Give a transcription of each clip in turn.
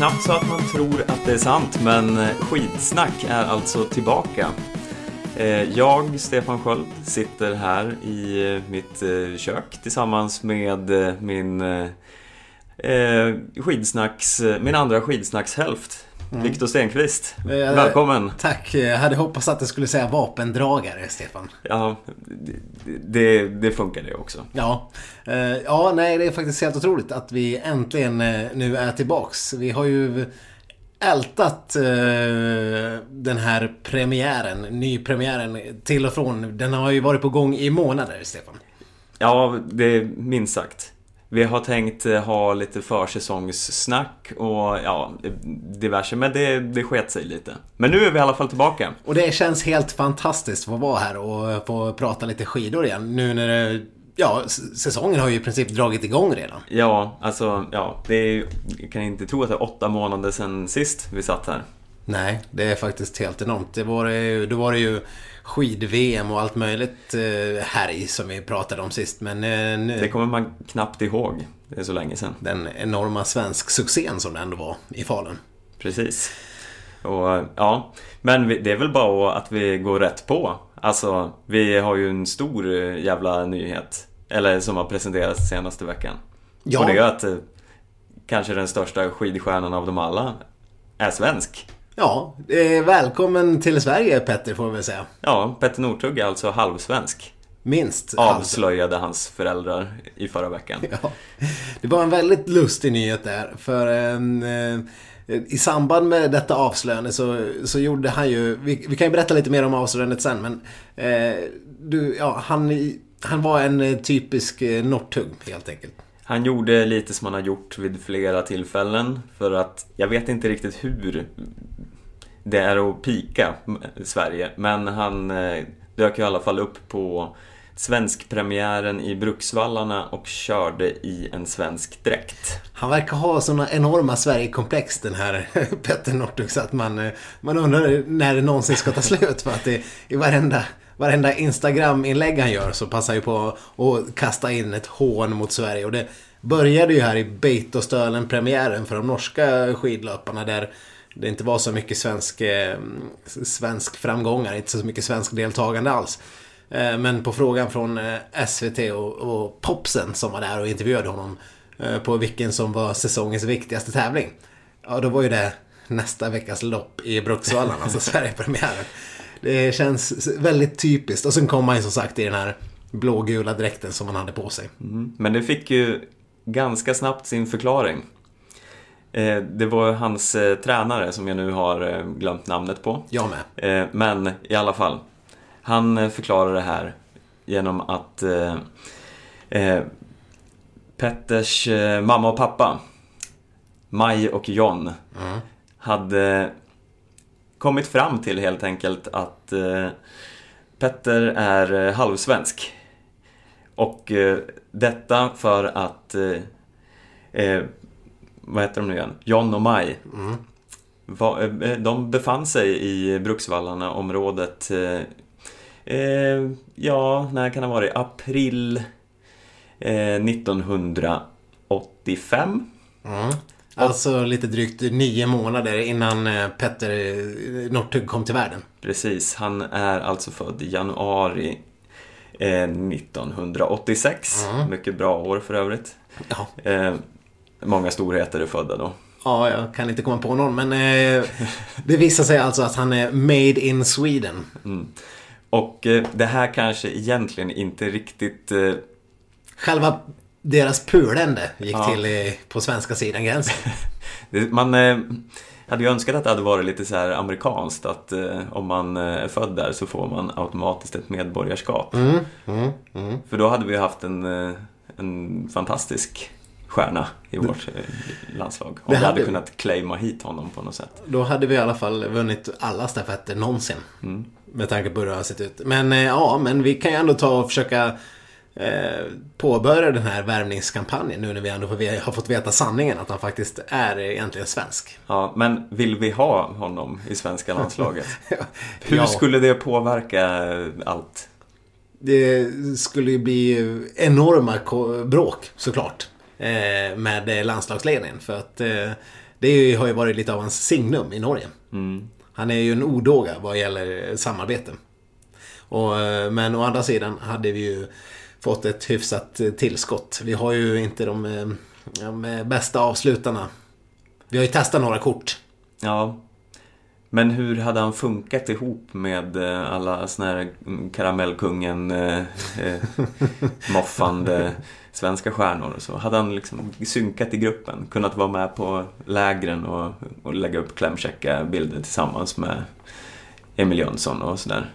Knappt så att man tror att det är sant, men eh, Skitsnack skidsnack är alltså tillbaka. Eh, jag, Stefan Sköld, sitter här i eh, mitt kök tillsammans med min skidsnacks, min andra skidsnackshälft. Mm. Viktor Stenqvist, välkommen! Tack! Jag hade hoppats att du skulle säga vapendragare, Stefan. Ja, det, det funkar det också. Ja. ja, nej, det är faktiskt helt otroligt att vi äntligen nu är tillbaks. Vi har ju ältat den här premiären, nypremiären till och från. Den har ju varit på gång i månader, Stefan. Ja, det är minst sagt. Vi har tänkt eh, ha lite försäsongssnack och ja, diverse, men det, det sket sig lite. Men nu är vi i alla fall tillbaka. Och det känns helt fantastiskt att få vara här och få prata lite skidor igen. Nu när det Ja, säsongen har ju i princip dragit igång redan. Ja, alltså, ja, det är Jag kan inte tro att det är åtta månader sedan sist vi satt här. Nej, det är faktiskt helt enormt. Det var, då var det ju skid-VM och allt möjligt eh, härj som vi pratade om sist. Men eh, nu... Det kommer man knappt ihåg. Det är så länge sedan. Den enorma svensk succén som det ändå var i Falun. Precis. Och ja, men det är väl bara att vi går rätt på. Alltså, vi har ju en stor eh, jävla nyhet. Eller som har presenterats senaste veckan. Ja. Och det är att eh, kanske den största skidstjärnan av dem alla är svensk. Ja, eh, välkommen till Sverige Petter får vi väl säga. Ja, Petter Northug är alltså halvsvensk. Minst. Avslöjade hans föräldrar i förra veckan. Ja. Det var en väldigt lustig nyhet där. För eh, i samband med detta avslöjande så, så gjorde han ju... Vi, vi kan ju berätta lite mer om avslöjandet sen men... Eh, du, ja, han han var en eh, typisk eh, Northug helt enkelt. Han gjorde lite som han har gjort vid flera tillfällen för att jag vet inte riktigt hur det är att pika Sverige men han eh, dök i alla fall upp på svenskpremiären i Bruksvallarna och körde i en svensk dräkt. Han verkar ha sådana enorma Sverigekomplex den här Petter Northug så att man, eh, man undrar när det någonsin ska ta slut för att det i varenda varenda Instagram-inlägg han gör så passar ju på att kasta in ett hån mot Sverige. Och det började ju här i Beitostölen-premiären för de norska skidlöparna där det inte var så mycket svensk, eh, svensk framgångar, inte så mycket svensk deltagande alls. Eh, men på frågan från eh, SVT och, och, Popsen som var där och intervjuade honom på vilken som var säsongens viktigaste tävling. Ja, då var ju det nästa veckas lopp i Bruksvallarna, alltså Sverigepremiären. Det känns väldigt typiskt. Och sen kom han ju som sagt i den här blågula dräkten som han hade på sig. Mm. Men det fick ju ganska snabbt sin förklaring. Eh, det var hans eh, tränare som jag nu har eh, glömt namnet på. Jag med. Men i alla fall. Han förklarade det här genom att Petters mamma och pappa, Maj och John, mm. hade kommit fram till helt enkelt att eh, Petter är eh, halvsvensk. Och eh, detta för att, eh, vad heter de nu igen, John och Maj. Mm. Va, de befann sig i Bruksvallarna området, ja, när kan det ha varit? April 1985. Mm. Alltså lite drygt nio månader innan eh, Petter eh, Northug kom till världen. Precis, han är alltså född i januari 1986. Eh, mm. Mycket bra år för övrigt. Ja. många storheter är födda då. Ja, jag kan inte komma på någon men det visar sig alltså att han är made in Sweden. Mm. Och det här kanske egentligen inte riktigt... Själva deras pulände gick ja. till på svenska sidan gränsen. man eh, hade ju önskat att det hade varit lite så här amerikanskt att eh, om man eh, är född där så får man automatiskt ett medborgarskap. Mm, mm, mm. För då hade vi haft en, en fantastisk stjärna i vårt landslag. Om vi hade, hade kunnat claima hit honom på något sätt. Då hade vi i alla fall vunnit alla stafetter någonsin. Mm. Med tanke på hur det har sett ut. Men ja, men vi kan ju ändå ta och försöka eh, påbörja den här värvningskampanjen nu när vi ändå har fått veta sanningen att han faktiskt är egentligen svensk. Ja, men vill vi ha honom i svenska landslaget? Hur ja. skulle det påverka allt? Det skulle ju bli enorma bråk såklart eh, med landslagsledningen för att eh, Det har ju varit lite av hans signum i Norge. Mm. Han är ju en odåga vad gäller samarbete. Och, eh, men å andra sidan hade vi ju fått ett hyfsat eh, tillskott. Vi har ju inte de, eh, de bästa avslutarna. Vi har ju testat några kort. Ja. Men hur hade han funkat ihop med eh, alla såna här mm, karamellkungen, eh, eh, moffande svenska stjärnor och så? Hade han liksom synkat i gruppen? Kunnat vara med på lägren och, och lägga upp klämkäcka bilder tillsammans med Emil Jönsson och sådär?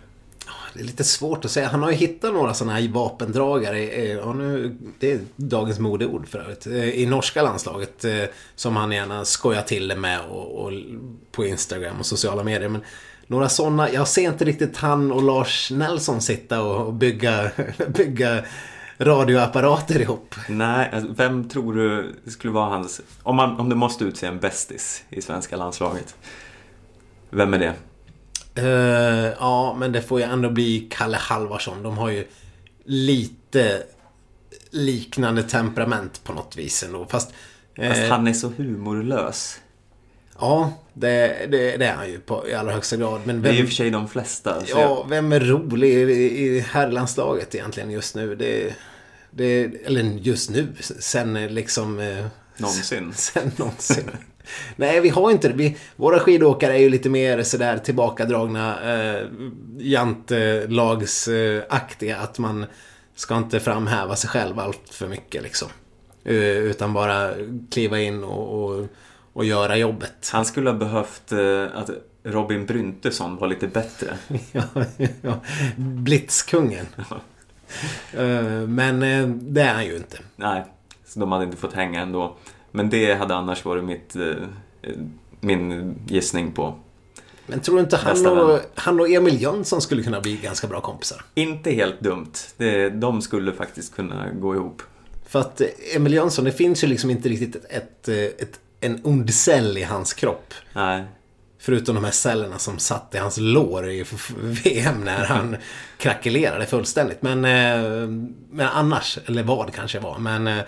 Det är lite svårt att säga. Han har ju hittat några sådana här vapendragare. Eh, ja, nu, det är dagens modeord för övrigt. Eh, I norska landslaget. Eh, som han gärna skojar till det med och, och på Instagram och sociala medier. Men några sådana. Jag ser inte riktigt han och Lars Nelson sitta och bygga, bygga radioapparater ihop. Nej, alltså, vem tror du skulle vara hans... Om, man, om du måste utse en bästis i svenska landslaget. Vem är det? Uh, ja, men det får ju ändå bli Kalle Halvarsson. De har ju lite liknande temperament på något vis ändå. Fast, Fast uh, han är så humorlös. Ja, det, det, det, är han ju på, i allra högsta grad. Men vem, det är ju för sig de flesta. Ja, jag... vem är rolig i, i herrlandslaget egentligen just nu? Det, det, eller just nu, sen liksom... Eh, någonsin. Sen någonsin. Nej, vi har inte det. Vi, våra skidåkare är ju lite mer sådär tillbakadragna, eh, jantelagsaktiga. Att man ska inte framhäva sig själv allt för mycket liksom. Uh, utan bara kliva in och, och, och, göra jobbet. Han skulle ha behövt uh, att Robin Bryntesson var lite bättre. ja, ja. Blitzkungen. uh, men det är han ju inte. Nej, de hade inte fått hänga ändå. Men det hade annars varit mitt, eh, min gissning på men tror du inte han och, han och Emil Jönsson skulle kunna bli ganska bra kompisar? Inte helt dumt. Det, de skulle faktiskt kunna gå ihop. För att eh, Emil Jönsson, det finns ju liksom inte riktigt ett, ett, eh, ett en ond cell i hans kropp. Nej. Förutom de här cellerna som satt i hans lår i VM när han krackelerade fullständigt. Men, men annars, eller vad kanske var. Men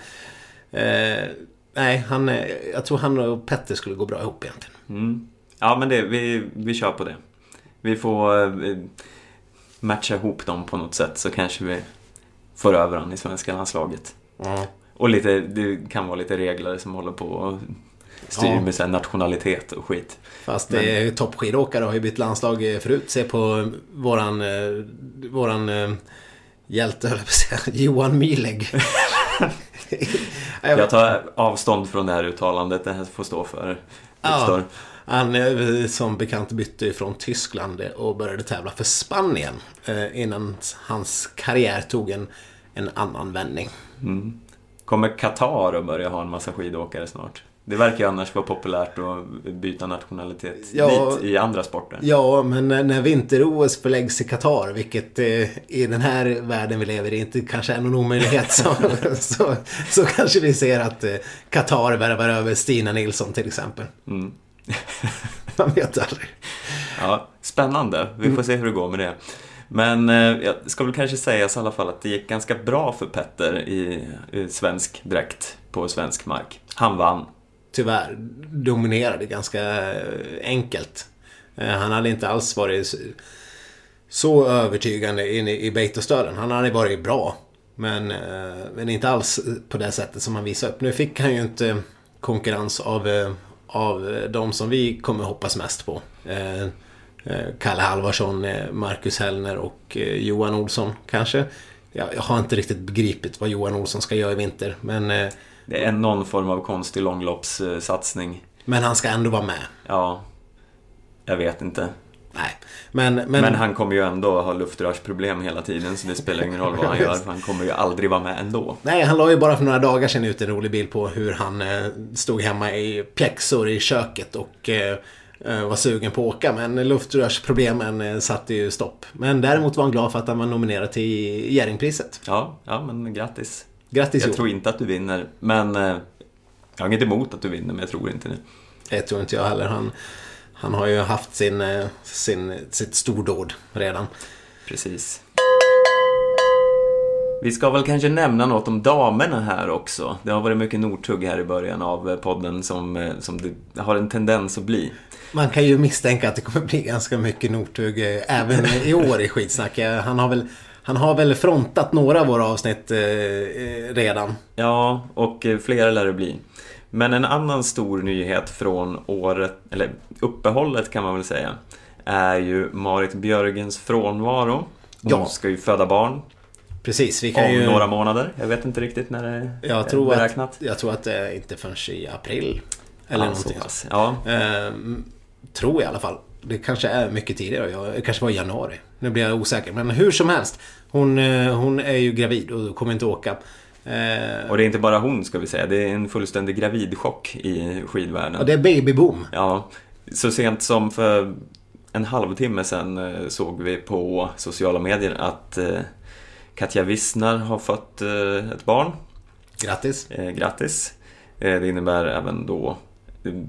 eh, Nej, han, jag tror han och Petter skulle gå bra ihop egentligen. Mm. Ja, men det, vi, vi kör på det. Vi får eh, matcha ihop dem på något sätt så kanske vi får över honom i svenska landslaget. Mm. Och lite, det kan vara lite regler som håller på och styr ja. med så nationalitet och skit. Fast Men... Eh, toppskidåkare har ju bytt landslag förut. Se på våran, eh, våran eh, hjälte, höll jag på att säga, Johan Mileg. jag tar avstånd från det här uttalandet. Det här får stå för Viktor. Ja, han som bekant bytte från Tyskland och började tävla för Spanien. Eh, innan hans karriär tog en, en annan vändning. Mm. Kommer Qatar att börja ha en massa skidåkare snart? Det verkar ju annars vara populärt att byta nationalitet ja, dit i andra sporter. Ja, men när vinter-OS förläggs i Qatar, vilket eh, i den här världen vi lever i inte kanske är någon omöjlighet, så, så, så, kanske vi ser att eh, Qatar värvar över Stina Nilsson till exempel. Mm. Man vet aldrig. Ja, spännande. Vi får se hur det går med det. Men eh, jag ska väl kanske sägas i alla fall att det gick ganska bra för Petter i, i svensk dräkt på svensk mark. Han vann tyvärr dominerade ganska eh, enkelt. Eh, han hade inte alls varit så övertygande in i Beitostöden. Han hade varit bra. Men, eh, men inte alls på det sättet som han visade upp. Nu fick han ju inte konkurrens av, av de som vi kommer hoppas mest på. Kalle Halvarsson, Marcus Hellner och Johan Olsson kanske. Jag, jag har inte riktigt begripit vad Johan Olsson ska göra i vinter. Men det är någon form av konstig långloppssatsning. Men han ska ändå vara med. Ja. Jag vet inte. Nej. Men, men... men han kommer ju ändå ha luftrörsproblem hela tiden så det spelar ingen roll vad han gör. För han kommer ju aldrig vara med ändå. Nej, han la ju bara för några dagar sedan ut en rolig bild på hur han eh, stod hemma i pjäxor i köket och eh, eh var sugen på att åka. Men luftrörsproblemen satte ju stopp. Men däremot var han glad för att han var nominerad till Jerringpriset. Ja, ja men grattis. Grattis Jag tror inte att du vinner, men eh, jag har inget emot att du vinner, men jag tror inte det. Det tror inte jag heller. Han, han har ju haft sin, eh, sin, sitt stordåd redan. Precis. Vi ska väl kanske nämna något om damerna här också. Det har varit mycket Nordtugg här i början av eh, podden som, som det har en tendens att bli. Man kan ju misstänka att det kommer bli ganska mycket Northug även i år i skitsnack. Han har väl, han har väl frontat några av våra avsnitt eh, eh, redan. Ja, och eh, flera lär det bli. Men en annan stor nyhet från året, eller uppehållet kan man väl säga, är ju Marit Björgens frånvaro. Hon Ja. ska ju föda barn Precis, vi kan om ju... några månader. Jag vet inte riktigt när det är jag, tror beräknat. att, jag tror att det är inte förrän i april. Eller ja, så någonting. pass. Ja, Ehm, tror jag i alla fall. Det kanske är mycket tidigare. Jag, det kanske var i januari. Nu blir jag osäker. Men hur som helst. Hon, eh, hon är ju gravid och kommer inte åka. Ehm, och det är inte bara hon ska vi säga. Det är en fullständig gravidchock i skidvärlden. och det är babyboom. Ja, så sent som för en halvtimme sedan eh, såg vi på sociala medier att eh, Katja Wissner har fått eh, ett barn. Grattis. Eh, grattis! Eh, det innebär även då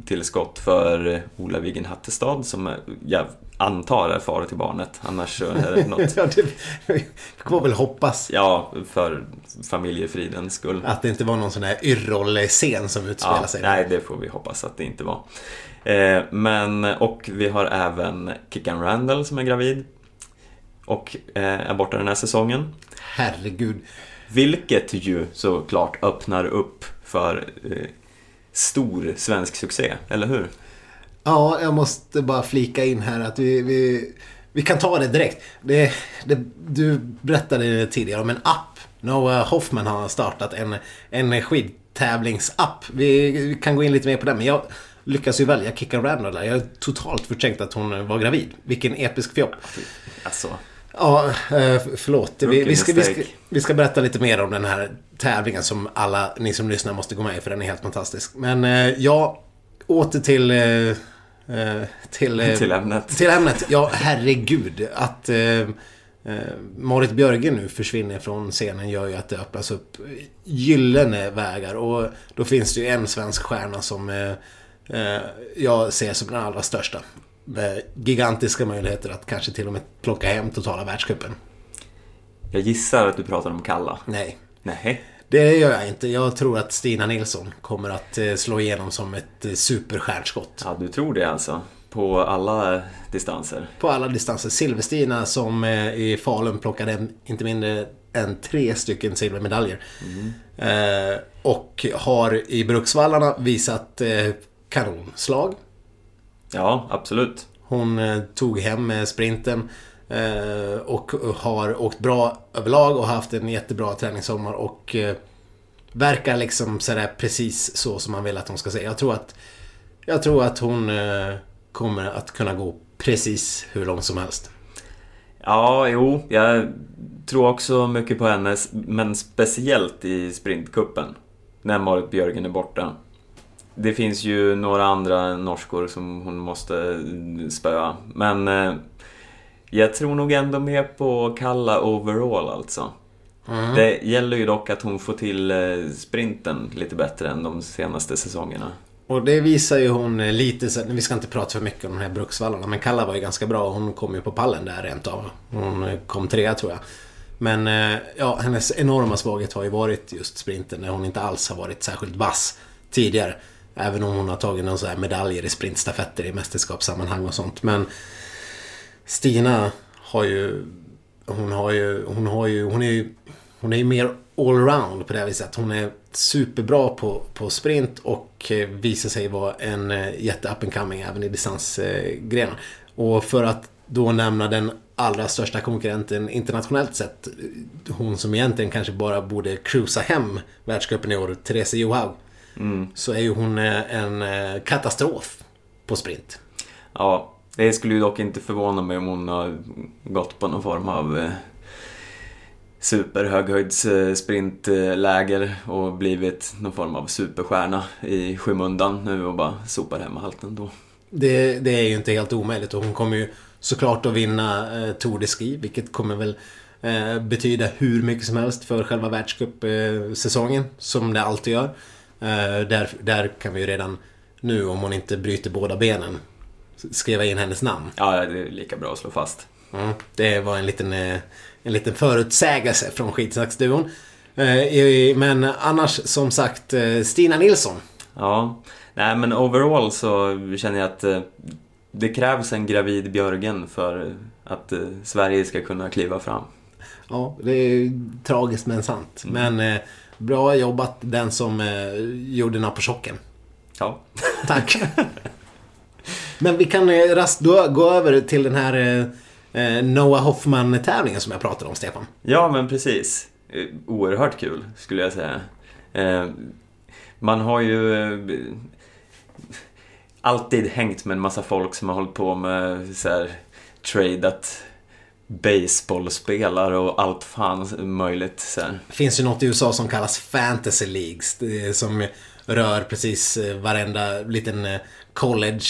tillskott för eh, Ola Wiggen Hattestad som eh, jag antar är far till barnet. Annars så är det något, ja, det, vi får väl hoppas ja, för familjefridens skull. att det inte var någon sån här Yrrol-scen som utspelar Ja, sig. nej, det får vi hoppas att det inte var. Eh, men, och vi har även Kickan Randall som är gravid. Och eh, är borta den här säsongen. Herregud. Vilket ju såklart öppnar upp för eh, stor svensk succé, eller hur? Ja, jag måste bara flika in här att vi, vi, vi kan ta det direkt. Det, det, du berättade tidigare om en app. Noah Hoffman har startat en, en skidtävlingsapp. Vi, vi kan gå in lite mer på den, men jag lyckas ju välja Kicka Randall där. Jag har totalt förträngt att hon var gravid. Vilken episk fjopp. Alltså, Ja, eh, förlåt. Vi, vi, ska, vi, ska, vi ska berätta lite mer om den här tävlingen som alla ni som lyssnar måste gå med i för den är helt fantastisk. Men eh, ja, åter till... Eh, till, eh, till ämnet. till ämnet. Ja, herregud. Att eh, eh, Marit Björgen nu försvinner från scenen gör ju att det öppnas upp gyllene vägar. Och då finns det ju en svensk stjärna som eh, jag ser som den allra största. Med gigantiska möjligheter att kanske till och med plocka hem totala världscupen. Jag gissar att du pratar om Kalla. Nej. Nej. Det gör jag inte. Jag tror att Stina Nilsson kommer att eh, slå igenom som ett eh, superstjärnskott. Ja, du tror det alltså? På alla distanser? På alla distanser. Silverstina som eh, i Falun plockade inte mindre än tre stycken silvermedaljer. Eh, och har i Bruksvallarna visat eh, kanonslag. Ja, absolut. Hon eh, tog hem sprinten Eh, och har åkt bra överlag och haft en jättebra träningssommar och eh, verkar liksom sådär precis så som man vill att hon ska säga. Jag tror att, jag tror att hon eh, kommer att kunna gå precis hur långt som helst. Ja, jo, jag tror också mycket på henne, men speciellt i sprintkuppen. När Marit Björgen är borta. Det finns ju några andra norskor som hon måste spöa, men jag tror nog ändå mer på Kalla overall alltså. Det gäller ju dock att hon får till eh, sprinten lite bättre än de senaste säsongerna. Och det visar ju hon eh, lite, så, vi ska inte prata för mycket om de här Bruksvallarna, men Kalla var ju ganska bra. Hon kom ju på pallen där rent av. Hon eh, kom trea tror jag. Men ja, hennes enorma svaghet har ju varit just sprinten, när hon inte alls har varit särskilt vass tidigare. Även om hon har tagit så här medaljer i sprintstafetter i mästerskapssammanhang och sånt. Men Stina har ju... Hon har ju... Hon har ju... Hon är ju... Hon är ju mer allround på det här viset. Hon är superbra på, på sprint och eh, visar sig vara en eh, jätte up and coming även i distansgrenen. Och för att då nämna den allra största konkurrenten internationellt sett. Hon som egentligen kanske bara borde cruisa hem världscupen i år, Therese Johaug. Så är ju hon eh, en katastrof på sprint. Ja, det skulle ju dock inte förvåna mig om hon har gått på någon form av eh, superhöghöjdssprintläger och blivit någon form av superstjärna i skymundan nu och bara sopar hem allt ändå. Det, det är ju inte helt omöjligt och hon kommer ju såklart att vinna eh, Tour de Ski vilket kommer väl eh, betyda hur mycket som helst för själva världscupsäsongen som det alltid gör. Eh, där, där kan vi ju redan nu om hon inte bryter båda benen skriva in hennes namn. Ja, det är lika bra att slå fast. Mm, det var en liten, eh, en liten förutsägelse från Skitsnacksduon. Eh, Men annars som sagt eh, Stina Nilsson. Ja, nej men overall så känner jag att det krävs en gravid Björgen för att Sverige ska kunna kliva fram. Ja, det är tragiskt men sant. Men eh, bra jobbat den som gjorde Napochocken. Ja. Tack. men vi kan eh, raskt gå, över till den här eh, eh, Noah Hoffman-tävlingen som jag pratade om, Stefan. Ja, men precis. Oerhört kul, skulle jag säga. Man har ju alltid hängt med en massa folk som har hållit på med så här, tradat baseballspelare och allt fan möjligt. Så här. Det finns ju något i USA som kallas Fantasy Leagues. Som rör precis varenda liten college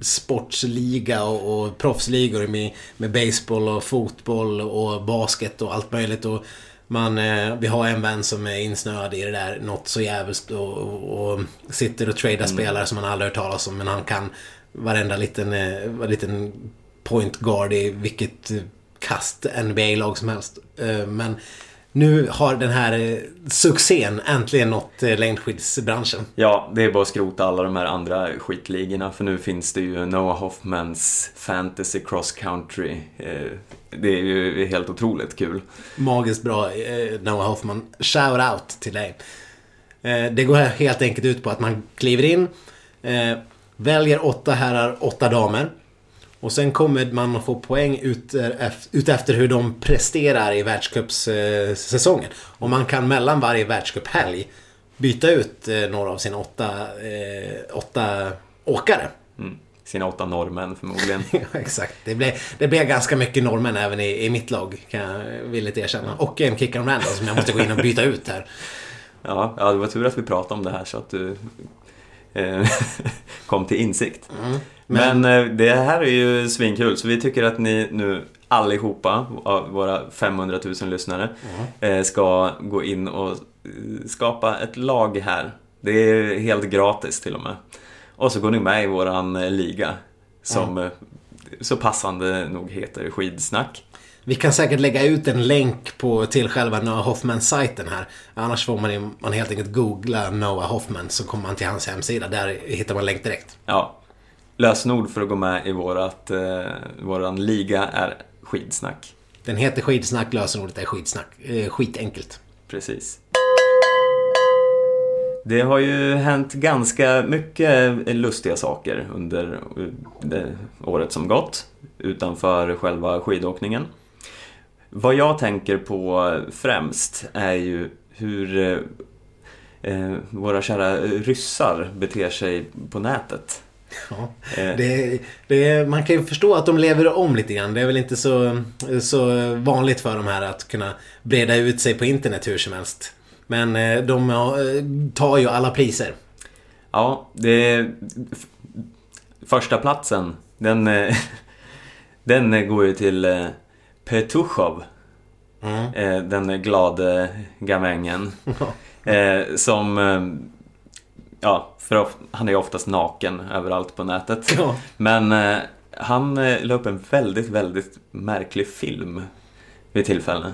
sportsliga och, och proffsligor med, med baseball och fotboll och basket och allt möjligt. Och man, eh, vi har en vän som är insnöad i det där något så jävligt och, och, och sitter och tradar spelare som man aldrig hört talas om. Men han kan varenda liten, eh, liten point guard i vilket kast NBA-lag som helst. Eh, Men nu har den här eh, succén äntligen nått eh, längdskiddsbranschen. Ja, det är bara att skrota alla de här andra skitligorna för nu finns det ju Noah Hoffmans Fantasy Cross Country. Eh, Det är ju helt otroligt kul. Magiskt bra Noah Hoffman. Shout out till dig. Det går helt enkelt ut på att man kliver in, väljer åtta herrar, åtta damer. Och sen kommer man att få poäng ut, ut efter hur de presterar i världscupssäsongen. Och man kan mellan varje världscuphelg byta ut eh, några av sina åtta, eh, åtta åkare. Mm. Sina åtta norrmän förmodligen. Ja, exakt. Det blev, det blev ganska mycket norrmän även i, i mitt lag, kan jag villigt erkänna. Och en Kickan Randall som jag måste gå in och byta ut här. Ja, ja, det var tur att vi pratade om det här så att du eh, kom till insikt. Men, eh, det här är ju svinkul, så vi tycker att ni nu allihopa, av våra 500 000 lyssnare, eh, ska gå in och eh, skapa ett lag här. Det är helt gratis till och med. Och så går ni med i våran liga, som eh, så passande nog heter Skidsnack. Vi kan säkert lägga ut en länk på, till själva Noah Hoffman-sajten här. Annars får man, man helt enkelt googla Noah Hoffman så kommer man till hans hemsida. Där hittar man länk direkt. Ja, lösenord för att gå med i vårat, eh, våran liga är Skidsnack. Den heter Skidsnack, lösenordet är skitsnack. Eh, skitenkelt. Precis. Det har ju hänt ganska mycket lustiga saker under eh, året som gått utanför själva skidåkningen. Vad jag tänker på främst är ju hur eh, eh, våra kära ryssar beter sig på nätet. Ja. Eh, Det, det, man kan ju förstå att de lever om lite grann. Det är väl inte så, så vanligt för dem här att kunna breda ut sig på internet hur som helst. Men eh, de eh, tar ju alla priser. Ja, det... Första platsen, den, den går ju till Petushov. Mm. Den glade gamängen. Som... Ja, för han är ju oftast naken överallt på nätet. Ja. Men eh, han eh, la upp en väldigt, väldigt märklig film vid tillfälle.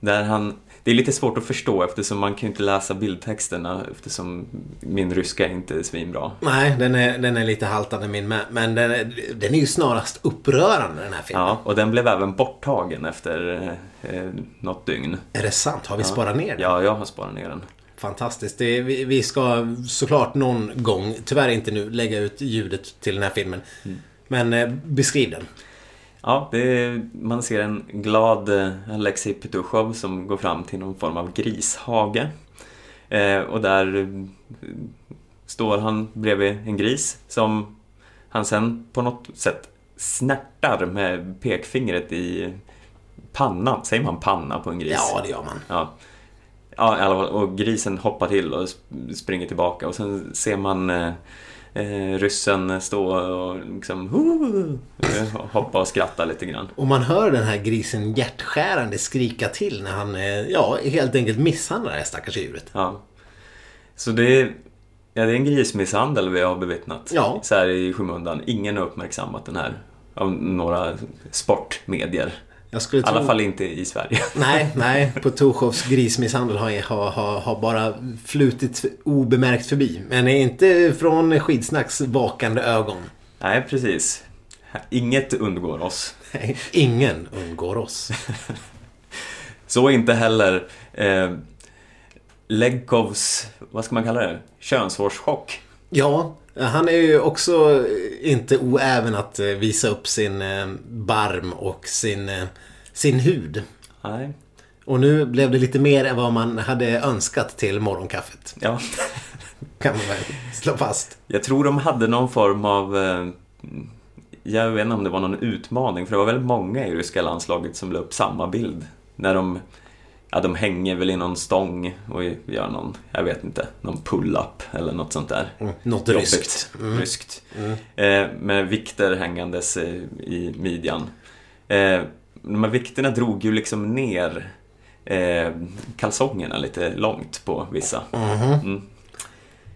Där han... Det är lite svårt att förstå eftersom man kan ju inte läsa bildtexterna eftersom min ryska inte är svinbra. Nej, den är, den är lite haltande min med. Men den är, den är ju snarast upprörande den här filmen. Ja, och den blev även borttagen efter eh, eh, något dygn. Är det sant? Har vi sparat ner den? Ja, jag har sparat ner den. Fantastiskt. Det, vi, vi ska såklart någon gång, tyvärr inte nu, lägga ut ljudet till den här filmen. Men eh, beskriv den. Ja, är, man ser en glad eh, Alexej Petushov som går fram till någon form av grishage. Eh, och där eh, står han bredvid en gris som han sen på något sätt snärtar med pekfingret i pannan. Säger man panna på en gris? Ja, det gör man. Ja. Ja, i alla fall. Och grisen hoppar till och sp- springer tillbaka och sen ser man eh, eh, ryssen stå och liksom hoppa och skratta lite grann. Och man hör den här grisen hjärtskärande skrika till när han, eh, ja, helt enkelt misshandlar det här stackars djuret. Ja. Så det är, ja, det är en grismisshandel vi har bevittnat. Ja. Så här i skymundan. Ingen har uppmärksammat den här av några sportmedier. Jag skulle I alla tro- fall inte i Sverige. Nej, nej. På Torshovs grismisshandel har, har, har, har bara flutit obemärkt förbi. Men inte från skidsnacks vakande ögon. Nej, precis. Inget undgår oss. Nej, ingen undgår oss. Så inte heller eh, Legkovs, vad ska man kalla det? Könshårschock. Ja, han är ju också inte oäven att eh, visa upp sin eh, barm och sin, eh, sin hud. Nej, Och nu blev det lite mer än vad man hade önskat till morgonkaffet. ja. Kan man väl slå fast. Jag tror de hade någon form av... Eh, jag vet inte om det var någon utmaning, för det var väldigt många i ryska landslaget som la upp samma bild. När de... Ja, de hänger väl i någon stång och gör någon, jag vet inte, någon pull-up eller något sånt där. Mm, något ryskt. Mm. Ryskt. Eh, med vikter hängandes eh, i midjan. Eh, de här vikterna drog ju liksom ner eh, kalsongerna lite långt på vissa. Mm.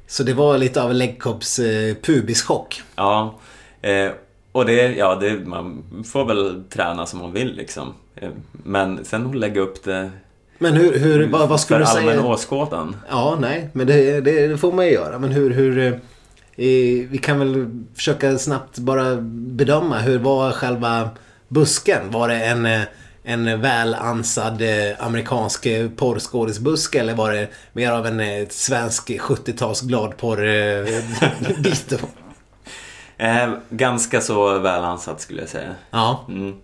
Så det var lite av Legkops eh, pubischock. Ja, eh, och det, ja, det, man får väl träna som man vill liksom. Eh, men sen att lägga upp det Men hur, hur vad, vad skulle för du allmän säga? åskådan. Ja, nej, men det, det får man ju göra. Men hur, hur eh, vi kan väl försöka snabbt bara bedöma hur var själva busken? Var det en, eh, en välansad eh, amerikansk eh, porrskådisbuske eller var det mer av en eh, svensk 70-tals gladporr eh? Eh, ganska så välansat skulle jag säga. Ja, Mm.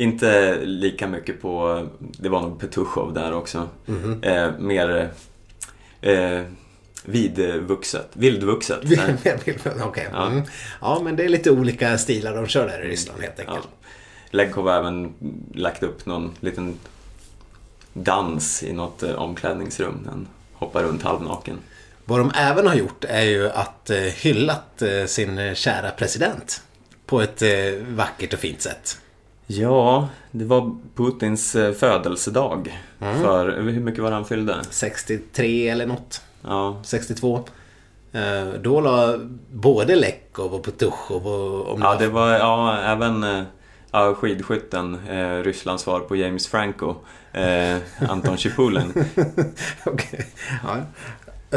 Inte lika mycket på, det var nog Petushov där också. Mhm. Eh, mer eh, vidvuxet, vildvuxet. Okej. Ja. Mm. ja, men det är lite olika stilar de kör där i Ryssland helt Ja. enkelt. Legkov har även lagt upp någon liten dans i något eh, omklädningsrum. Den hoppar runt halvnaken. Vad de även har gjort är ju att eh, hyllat eh, sin kära president. På ett vackert och fint sätt. Ja, det var Putins eh, födelsedag. Mm. För, hur mycket var han fyllde? 63 eller något. Ja, 62. Eh, då la både Lekov och Petushov och... Ja det var ja, även eh, ja, skidskytten, eh, Rysslands svar på James Franco, eh, Anton Chipulin. Okej. Ja.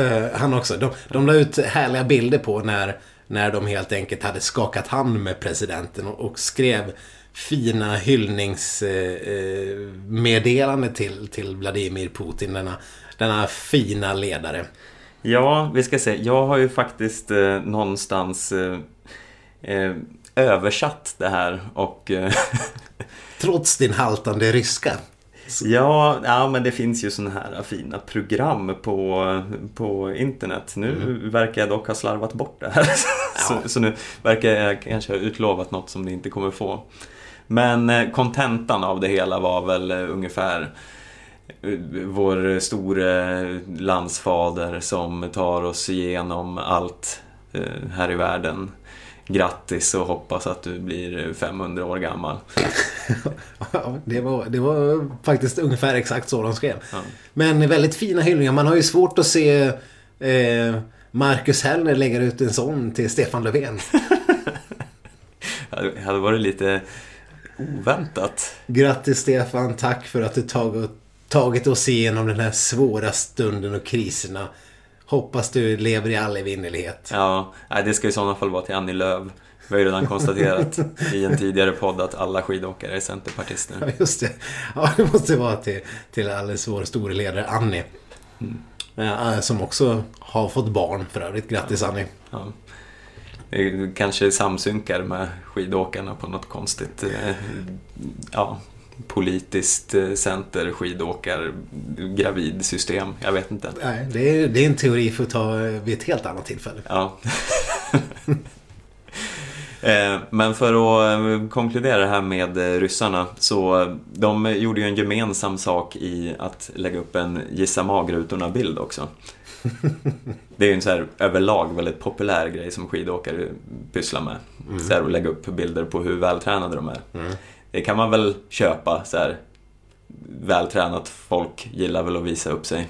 Eh, han också. De, de la ut härliga bilder på när, när de helt enkelt hade skakat hand med presidenten och, och skrev fina hyllningsmeddelande till, till Vladimir Putin, denna, denna fina ledare. Ja, vi ska se. Jag har ju faktiskt eh, någonstans eh, eh, översatt det här och eh, Trots din haltande ryska. ja, ja, men det finns ju sådana här fina program på, på internet. Nu verkar jag dock ha slarvat bort det här. så, så nu verkar jag kanske ha utlovat något som ni inte kommer få. Men eh, kontentan av det hela var väl eh, ungefär eh, vår store landsfader som tar oss igenom allt här i världen. Grattis och hoppas att du blir 500 år gammal. Ja, det, var, det var faktiskt ungefär exakt så de skrev. Ja. Men väldigt fina hyllningar. Man har ju svårt att se eh, Marcus Hellner lägga ut en sån till Stefan Löfven. Det hade varit lite oväntat. Grattis Stefan, tack för att du tagit, tagit oss igenom den här svåra stunden och kriserna. Hoppas du lever i all evinnerlighet. Ja, det ska i sådana fall vara till Annie Lööf. Vi har ju redan konstaterat i en tidigare podd att alla skidåkare är Ja, centerpartister. just det. Ja, det måste vara till, till alldeles vår store ledare Annie. Eh, som också har fått barn för övrigt. Grattis Annie. Ja. Kanske samsynkar med skidåkarna på något konstigt eh, ja, politiskt eh, center, skidåkar, gravidsystem. Jag vet inte. Nej, det är, det är en teori för att ta vid ett helt annat tillfälle. Ja. Eh, Men för att konkludera här med ryssarna så de gjorde ju en gemensam sak i att lägga upp en Gissa magrutorna-bild också. Det är ju en så här överlag väldigt populär grej som skidåkare pysslar med. Så här, att lägga upp bilder på hur vältränade de är. Det kan man väl köpa så här. Vältränat folk gillar väl att visa upp sig.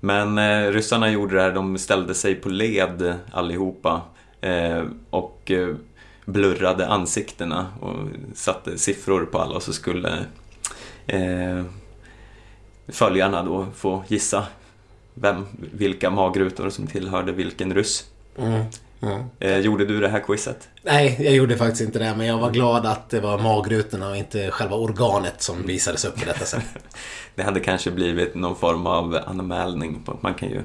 Men eh, ryssarna gjorde det här, de ställde sig på led allihopa. Eh, och eh, blurrade ansiktena och satte siffror på alla och så skulle eh, följarna då få gissa vem, vilka magrutor som tillhörde vilken ryss. Mm. Mm. Eh, gjorde du det här quizet? Nej, jag gjorde faktiskt inte det. Men jag var glad att det var magrutorna och inte själva organet som visades upp på detta sätt. det hade kanske blivit någon form av anmälning. På, man kan ju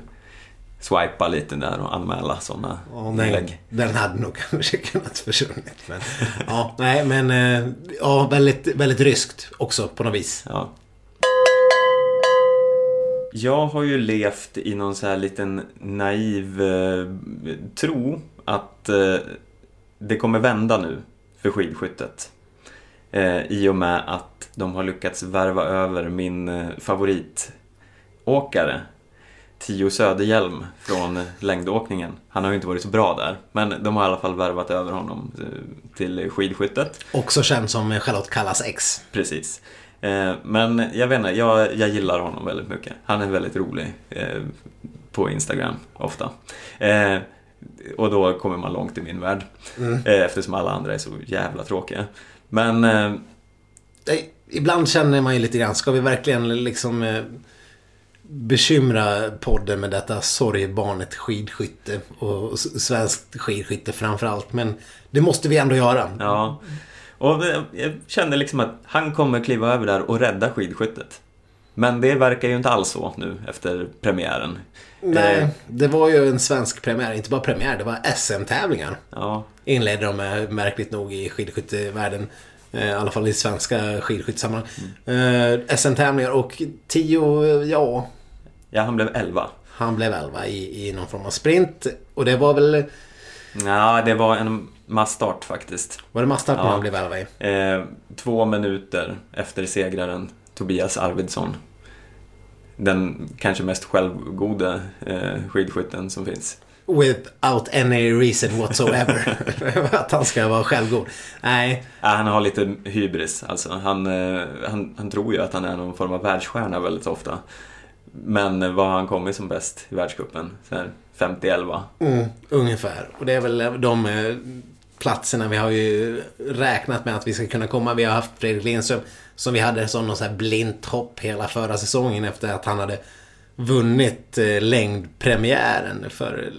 swipa lite där och anmäla sådana oh, inlägg. Den hade nog kanske kunnat försvunnit. Men, ja, nej, men eh, ja, väldigt, väldigt ryskt också på något vis. Ja. Jag har ju levt i någon så här liten naiv eh, tro att eh, det kommer vända nu för skidskyttet. Eh, I och med att de har lyckats värva över min eh, favoritåkare Tio Söderhjelm från längdåkningen. Han har ju inte varit så bra där, men de har i alla fall värvat över honom eh, till skidskyttet. Också känd som Charlotte Kallas ex. Precis. Eh, men jag vet inte, jag, jag gillar honom väldigt mycket. Han är väldigt rolig eh, på Instagram ofta. Och då kommer man långt i min värld. Mm. Eftersom alla andra är så jävla tråkiga. Men... Ibland känner man ju lite grann, ska vi verkligen liksom bekymra podden med detta sorgebarnet skidskytte och svenskt skidskytte framförallt. Men det måste vi ändå göra. Ja. Och jag kände liksom att han kommer kliva över där och rädda skidskyttet. Men det verkar ju inte alls så nu efter premiären. Nej, eh, det var ju en svensk premiär. Inte bara premiär, det var SM-tävlingar. Ja. Inledde de med, märkligt nog, i skidskyttevärlden. Eh, I alla fall i svenska skidskyttesammanhang. Mm. Eh, SM-tävlingar och tio, ja, Ja, han blev 11. Han blev 11 i, i någon form av sprint. Och det var väl... Ja, det var en massstart faktiskt. Var det massstart ja. när han blev 11 i? Eh, två minuter efter segraren Tobias Arvidsson. Den kanske mest självgode eh, skidskytten som finns. Without any reason whatsoever. att han ska vara självgod. Nej. Ja, han har lite hybris. Alltså. Han, eh, han, han tror ju att han är någon form av världsstjärna väldigt ofta. Men vad har han kommit som bäst i världscupen? 50-11? Mm, ungefär. Och det är väl de eh, platserna vi har ju räknat med att vi ska kunna komma. Vi har haft Fredrik Lindström som vi hade som någon så här blint hopp hela förra säsongen efter att han hade vunnit eh, längdpremiären för,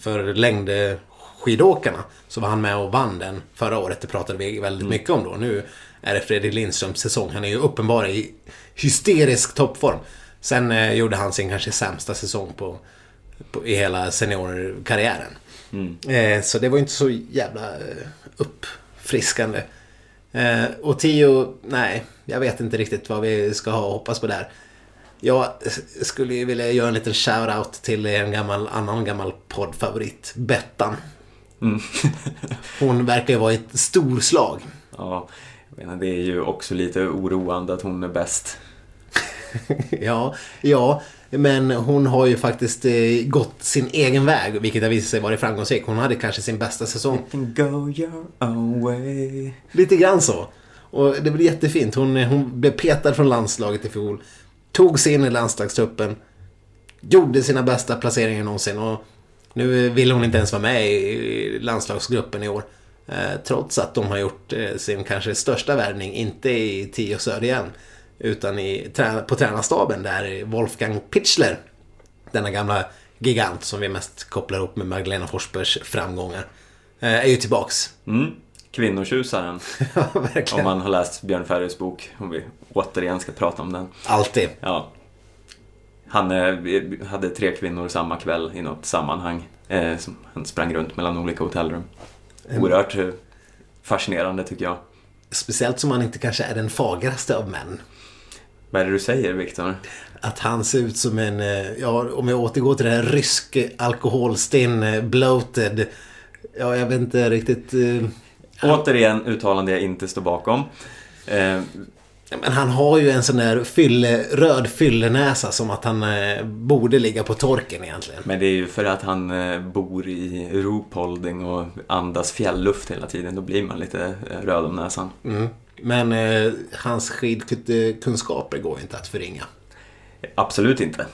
för längdskidåkarna. Så var han med och vann den förra året. Det pratade vi väldigt mm. mycket om då. Nu är det Fredrik Lindströms säsong. Han är ju uppenbar i hysterisk toppform. Sen eh, gjorde han sin kanske sämsta säsong på, på i hela seniorkarriären. Mm. Eh, så det var inte så jävla eh, uppfriskande. Eh, och Tio, nej, jag vet inte riktigt vad vi ska ha och hoppas på där. Jag skulle ju vilja göra en liten shout-out till en gammal, annan gammal poddfavorit, Bettan. Mm. hon verkar ju vara ett storslag. Ja, menar, det är ju också lite oroande att hon är bäst. ja, ja, men hon har ju faktiskt eh, gått sin egen väg, vilket har visat sig vara framgångsrik. Hon hade kanske sin bästa säsong. Go your own way. Lite grann så. Och det blev jättefint. Hon, hon blev petad från landslaget i fjol. Tog sig in i landslagstruppen. Gjorde sina bästa placeringar någonsin. Och nu vill hon inte ens vara med i landslagsgruppen i år. Eh, trots att de har gjort eh, sin kanske största värvning, inte i Tio Söderhjelm, utan i, på tränarstaben där Wolfgang Pichler, denna gamla gigant som vi mest kopplar ihop med Magdalena Forsbergs framgångar, eh, är ju tillbaks. Mm. Kvinnotjusaren. ja, verkligen. Om man har läst Björn Ferrys bok, om vi återigen ska prata om den. Alltid. Ja. Han hade tre kvinnor samma kväll i något sammanhang. Eh, som han sprang runt mellan olika hotellrum. Oerhört eh, fascinerande tycker jag. Speciellt som han inte kanske är den fagraste av män. Vad är det du säger, Viktor? Att han ser ut som en, eh, ja om jag återgår till det här rysk alkoholstinn, eh, bloated. Ja, jag vet inte riktigt. Återigen uttalande jag inte står bakom. Men han har ju en sån där fylle, röd fyllenäsa som att han eh, borde ligga på torken egentligen. Men det är ju för att han eh, bor i Ruhpolding och andas fjällluft hela tiden. Då blir man lite eh, röd om näsan. Mm. Men eh, hans skidkunskaper går inte att förringa. Absolut inte.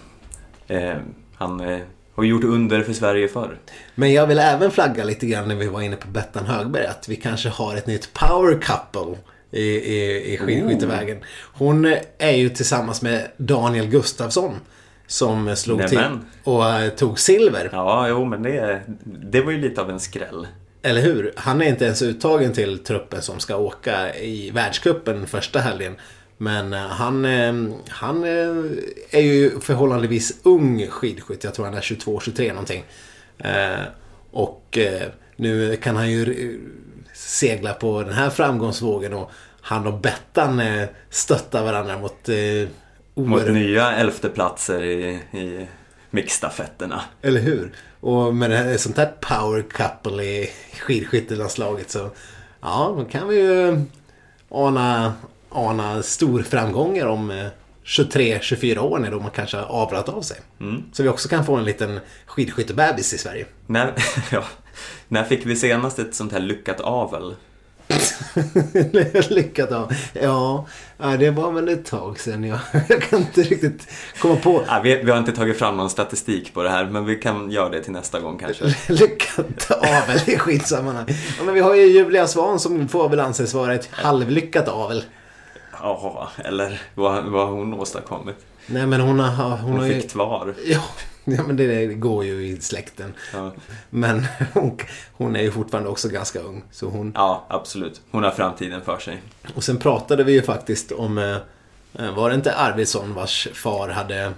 Eh, han eh, Har gjort under för Sverige förr. Men jag vill även flagga lite grann när vi var inne på Bettan Högberg att vi kanske har ett nytt power couple i, i, i skidskyttevägen. Hon är ju tillsammans med Daniel Gustafsson som slog Nämen. till och eh, tog silver. Ja, jo, men det, det var ju lite av en skräll. Eller hur? Han är inte ens uttagen till truppen som ska åka i världscupen första helgen. Men eh, han, eh, han är ju förhållandevis ung skidskytt. Jag tror han är 22-23 någonting. Och nu kan han ju eh, segla på den här framgångsvågen och han och Bettan eh, stöttar varandra mot eh, Mot nya elfteplatser i, i mixstafetterna. Eller hur? Och med det här, sånt här power couple i skidskyttelandslaget så ja, då kan vi ju ana, ana stor framgångar om eh, 23-24 år när man kanske har avlat av sig. Så vi också kan få en liten skidskyttebebis i Sverige. När, ja, när fick vi senast ett sånt här lyckat avel? Lyckat av. Ja, det var väl ett tag sedan. Jag, jag kan inte riktigt komma på. Ja, vi, vi har inte tagit fram någon statistik på det här, men vi kan göra det till nästa gång kanske. Lyckat avel i skitsammanhang. Ja, men vi har ju Julia Svan som får väl anses vara ett halvlyckat avel. Ja, eller vad, vad hon åstadkommit? Nej men hon har, hon Hon har ju... fick tvar. Ja, ja, men det går ju i släkten. Ja. Men hon, hon är ju fortfarande också ganska ung. Så hon... ja, absolut. Hon har framtiden för sig. Och sen pratade vi ju faktiskt om... eh, Var det inte Arvidsson vars far hade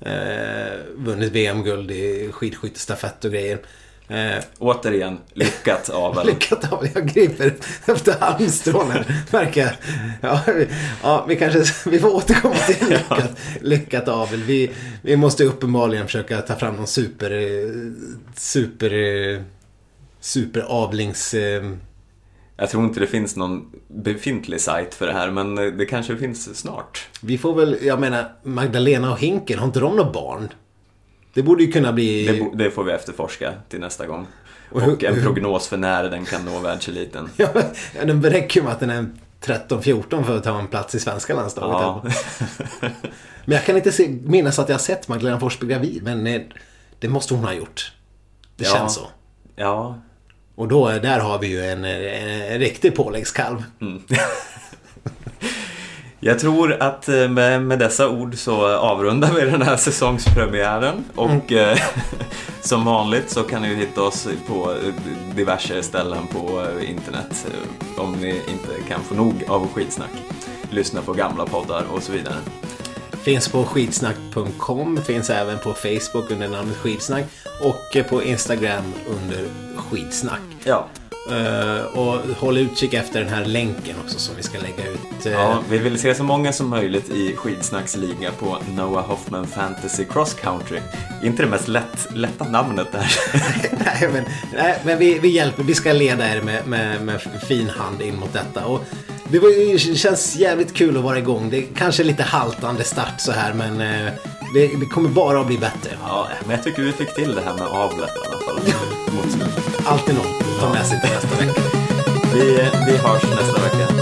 eh, vunnit VM-guld i skidskyttestafett och grejer? Eh, Återigen, lyckat avel. Lyckat av, jag griper efter halmstrån här, märker jag. Ja, vi- ja, vi kanske vi får återkomma till lyckat, lyckat avel. Vi, vi måste uppenbarligen försöka ta fram någon super, super, superavlings... eh, Jag tror inte det finns någon befintlig sajt för det här, men det kanske finns snart. Vi får väl, jag menar, Magdalena och Hinken, har inte de några barn? Det borde ju kunna bli... Det, det får vi efterforska till nästa gång. Och Och en hur- prognos för när den kan nå världseliten. Ja, det räcker ju med att den är 13-14 för att ta en plats i svenska landslaget. Ja. Men jag kan inte se, minnas att jag har sett Magdalena Forsberg gravid, men eh, det måste hon ha gjort. Det Ja. känns så. ja, Och då, eh, där har vi ju en, en, en riktig påläggskalv. Jag tror att eh, med, med dessa ord så avrundar vi den här säsongspremiären och eh, som vanligt så kan ni hitta oss på eh, diverse ställen på internet om ni inte kan få nog av skitsnack. Lyssna på gamla poddar och så vidare. Finns på skitsnack.com, finns även på Facebook under namnet skitsnack och på Instagram under skitsnack. Ja, Eh, och håll utkik efter den här länken också som vi ska lägga ut. eh, ja, vi vill se så många som möjligt i skitsnacksliga på Noah Hoffman Fantasy Cross Country. Inte det mest lätt, lätta namnet där. nej, men, nej, men vi, vi hjälper. Vi ska leda er med, med, med fin hand in mot detta. Och det var, ju- känns jävligt kul att vara igång. Det är kanske lite haltande start så här, men eh, det, det kommer bara att bli bättre. Ja, men jag tycker vi fick till det här med avlet i alla fall. Alltid något ta med sig till nästa vecka. Vi, eh, vi hörs nästa vecka.